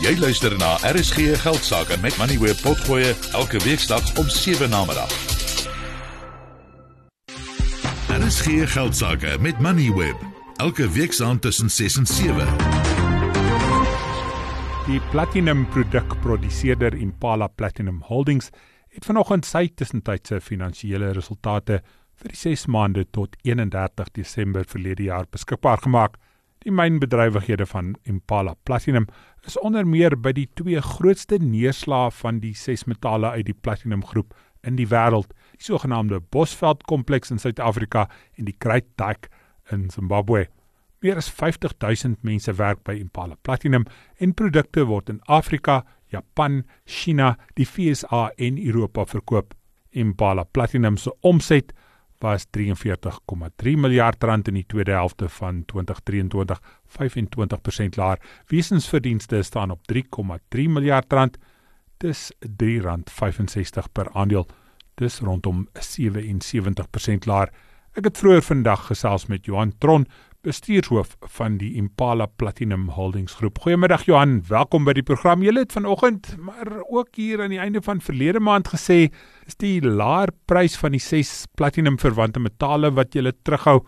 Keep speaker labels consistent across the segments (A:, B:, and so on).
A: Jy luister na RSG Geldsaake met Money Web Potgoe elke weeksdag om 7 na middag. RSG Geldsaake met Money Web elke weeksaand tussen 6 en 7.
B: Die platinum produkproduseerder Impala Platinum Holdings het vanoggend sy tussentydse finansiële resultate vir die 6 maande tot 31 Desember verlede jaar beskikbaar gemaak. Die mynbedrywighede van Impala Platinum is onder meer by die twee grootste neerslae van die ses metale uit die platinum groep in die wêreld, die sogenaamde Bosveld kompleks in Suid-Afrika en die Great Dyke in Zimbabwe. Meer as 50000 mense werk by Impala Platinum en produkte word in Afrika, Japan, China, die VSA en Europa verkoop. Impala Platinum se omset was 43,3 miljard rand in die tweede helfte van 2023, 25% laer. Wesensverdienste staan op 3,3 miljard rand, dis R3.65 per aandeel, dis rondom 77% laer. Ek het vroeër vandag gesels met Johan Tron, bestuurshoof van die Impala Platinum Holdings groep. Goeiemiddag Johan, welkom by die program. Jy het vanoggend maar ook hier aan die einde van verlede maand gesê is die laer prys van die 6 platinum verwante metale wat jy terughou.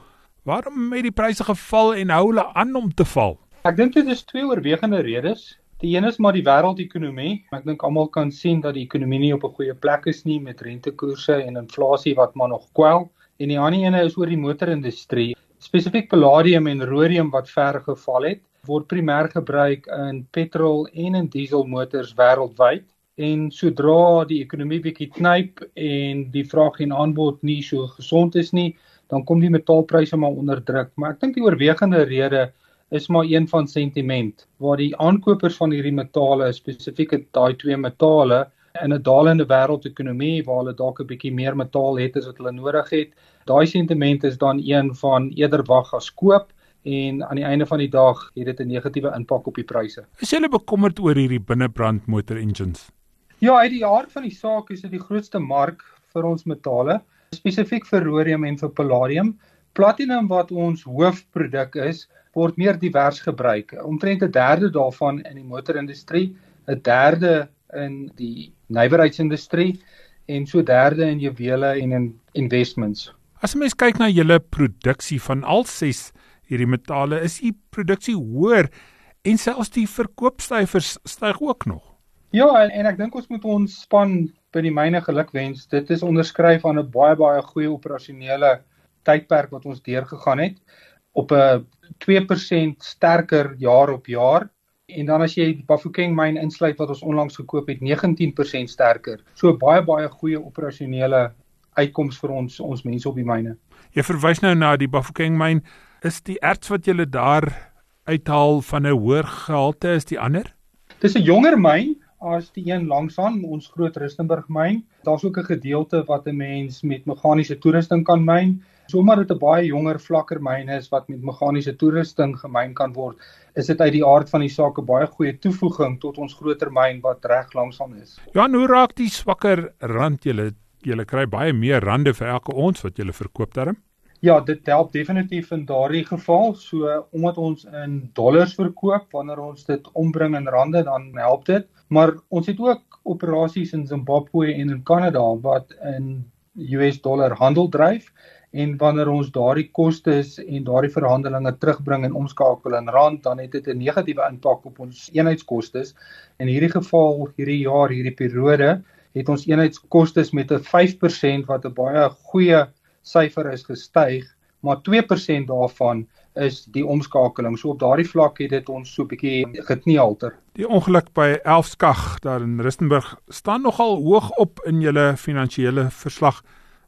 B: Waarom het die pryse geval en hou hulle aan om te val?
C: Ek dink dit is twee oorwegende redes. Die een is maar die wêreldekonomie. Ek dink almal kan sien dat die ekonomie nie op 'n goeie plek is nie met rentekoerse en inflasie wat maar nog kwel. En die ander ene is oor die motorindustrie spesifiek palladium en rhodium wat ver geval het, word primêr gebruik in petrol en in dieselmotors wêreldwyd. En sodra die ekonomie bietjie knyp en die vraag en aanbod nie so gesond is nie, dan kom die metaalpryse maar onder druk. Maar ek dink die oorwegende rede is maar een van sentiment waar die aankopers van hierdie metale, spesifiek daai twee metale, in 'n dalende wêreldekonomie waar hulle dalk 'n bietjie meer metaal het as wat hulle nodig het. Daai sentiment is dan een van eerder wag as koop en aan die einde van die dag het dit 'n negatiewe impak op die pryse.
B: Is jy bekommerd oor hierdie binnebrand motor engines?
C: Ja, uit die aard van die saak is dit die grootste mark vir ons metale, spesifiek vir rhodium en vir palladium. Platinum wat ons hoofproduk is, word meer divers gebruik. Omtrent 'n derde daarvan in die motorindustrie, 'n derde in die nywerheidsindustrie en so derde in juwele en in investments.
B: As mens kyk na julle produksie van al ses hierdie metale, is die produksie hoër en selfs die verkoopsyfers styg ook nog.
C: Ja, en, en ek dink ons moet ons span by die myne gelukwens. Dit is onderskryf aan 'n baie baie goeie operasionele tydperk wat ons deurgegaan het op 'n 2% sterker jaar op jaar en dan as jy die Bafokeng myn insluit wat ons onlangs gekoop het 19% sterker. So baie baie goeie operasionele uitkoms vir ons ons mense op die myne.
B: Jy verwys nou na die Bafokeng myn. Is die erts wat jy daar uithaal van 'n hoër gehalte is die ander?
C: Dis 'n jonger myn as die een langsaan ons groot Rustenburg myn. Daar's ook 'n gedeelte wat 'n mens met meganiese toerusting kan myn. Sommige dit 'n baie jonger vlakker myn is wat met meganiese toerusting gemyn kan word, is dit uit die aard van die saak 'n baie goeie toevoeging tot ons groter myn wat reg langsaan is.
B: Ja, hoe raak die swakker rand julle julle kry baie meer rande vir elke ons wat julle verkoop daarin?
C: Ja, dit help definitief in daardie geval. So omdat ons in dollars verkoop, wanneer ons dit ombring in rande, dan help dit. Maar ons het ook operasies in Zimbabwe en in Kanada wat in US dollar handel dryf en wanneer ons daardie kostes en daardie verhandelinge terugbring en omskakel in rand dan het dit 'n negatiewe impak op ons eenheidskostes. In hierdie geval hierdie jaar, hierdie periode, het ons eenheidskostes met 'n 5% wat 'n baie goeie syfer is gestyg, maar 2% daarvan is die omskakeling. So op daardie vlak het dit ons so 'n bietjie gekniehalter.
B: Die ongeluk by Elfskag daar in Rustenburg staan nogal hoog op in julle finansiële verslag.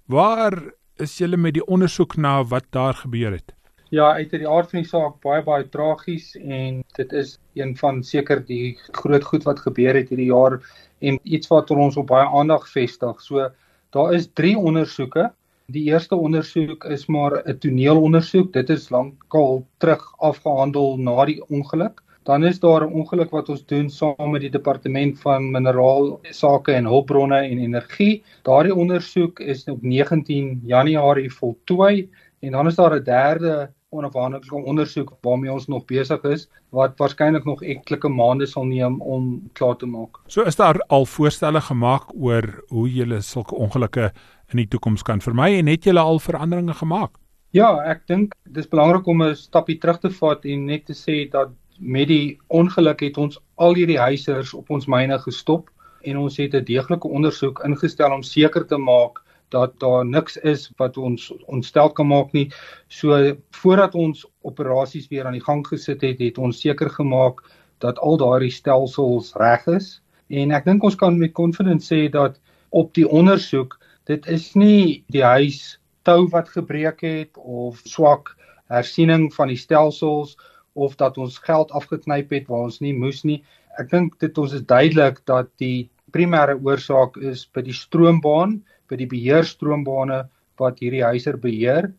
B: Waar is julle met die ondersoek na wat daar gebeur het?
C: Ja, uit die aard van die saak baie baie tragies en dit is een van seker die groot goed wat gebeur het hierdie jaar en iets wat ons op baie aandag vestig. So daar is 3 ondersoeke. Die eerste ondersoek is maar 'n toneelondersoek. Dit is lankal terug afgehandel na die ongeluk. Dan is daar 'n ongeluk wat ons doen saam met die departement van mineraal sake en hulpbronne en energie. Daardie ondersoek is op 19 Januarie voltooi en dan is daar 'n derde onafhanklike ondersoek waarmee ons nog besig is wat waarskynlik nog etlike maande sal neem om klaar te maak.
B: So is daar al voorstelle gemaak oor hoe jy sulke ongelukke in die toekoms kan vermy en het jy al veranderinge gemaak?
C: Ja, ek dink dis belangrik om 'n stapie terug te vat en net te sê dat met die ongeluk het ons al hierdie huisers op ons myne gestop en ons het 'n deeglike ondersoek ingestel om seker te maak dat daar niks is wat ons ontstel kan maak nie. So voordat ons operasies weer aan die gang gesit het, het ons seker gemaak dat al daardie stelsels reg is. En ek dink ons kan met confidence sê dat op die ondersoek, dit is nie die huis tou wat gebreek het of swak hersiening van die stelsels of dat ons geld afgeknyp het waar ons nie moes nie. Ek dink dit ons is duidelik dat die primêre oorsaak is by die stroombaan by die beheerstroombane wat hierdie huiser beheer.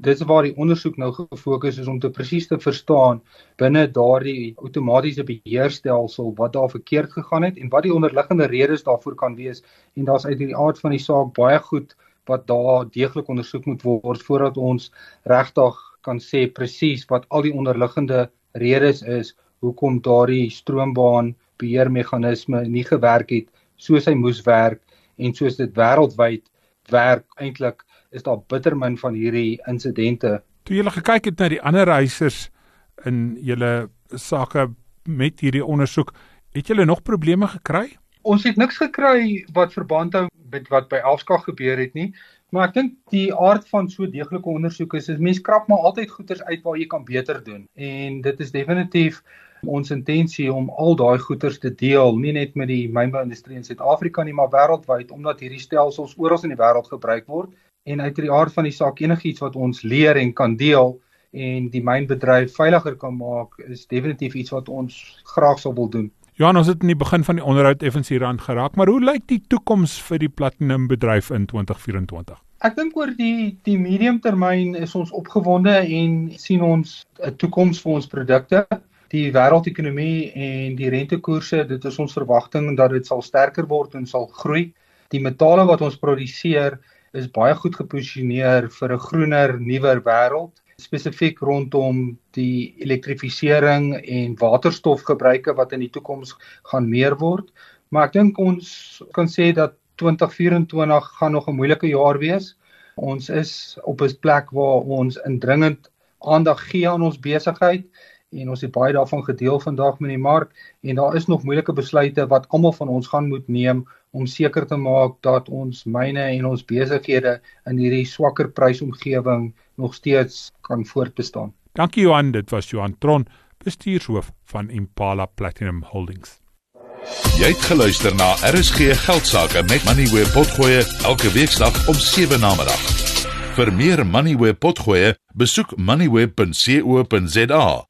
C: Dit is waar die ondersoek nou gefokus is om te presies te verstaan binne daardie outomatiese beheerstelsel wat daar verkeerd gegaan het en wat die onderliggende redes daarvoor kan wees en daar's uit die aard van die saak baie goed wat daar deeglik ondersoek moet word voordat ons regtig kan sê presies wat al die onderliggende redes is hoekom daardie stroombaan beheermeganisme nie gewerk het soos hy moes werk en soos dit wêreldwyd werk eintlik is daar bitter min van hierdie insidente.
B: Toe jy gekyk het na die ander huisers in julle sake met hierdie ondersoek, het julle nog probleme gekry?
C: Ons het niks gekry wat verband hou met wat by Elskag gebeur het nie, maar ek dink die aard van so deeglike ondersoek is, is mense krap maar altyd goeters uit waar jy kan beter doen. En dit is definitief ons intensie om al daai goederes te deel, nie net met die mynbouindustrie in Suid-Afrika nie, maar wêreldwyd omdat hierdie stelsels oral in die wêreld gebruik word en uit die aard van die saak enigiets wat ons leer en kan deel en die mynbedryf veiliger kan maak, is definitief iets wat ons graag sou wil doen.
B: Johan, ons het in die begin van die onderhoud effens hieraan geraak, maar hoe lyk die toekoms vir die platinum bedryf in 2024?
C: Ek dink oor die die medium termyn is ons opgewonde en sien ons 'n toekoms vir ons produkte die wêreldekonomie en die rentekoerse, dit is ons verwagting dat dit sal sterker word en sal groei. Die metale wat ons produseer is baie goed geposisioneer vir 'n groener, nuwer wêreld, spesifiek rondom die elektrifisering en waterstofgebruike wat in die toekoms gaan meer word. Maar ek dink ons kan sê dat 2024 gaan nog 'n moeilike jaar wees. Ons is op 'n plek waar ons indringend aandag gee aan ons besigheid en ons het baie daarvan gedeel vandag met die mark en daar is nog moeilike besluite wat almal van ons gaan moet neem om seker te maak dat ons myne en ons besighede in hierdie swakker prysomgewing nog steeds kan voortbestaan.
B: Dankie Johan, dit was Johan Tron, bestuurshoof van Impala Platinum Holdings.
A: Jy het geluister na RSG Geldsaake met Money where potgoe elke weeksdag om 7 na middag. Vir meer Money where potgoe, besoek moneyweb.co.za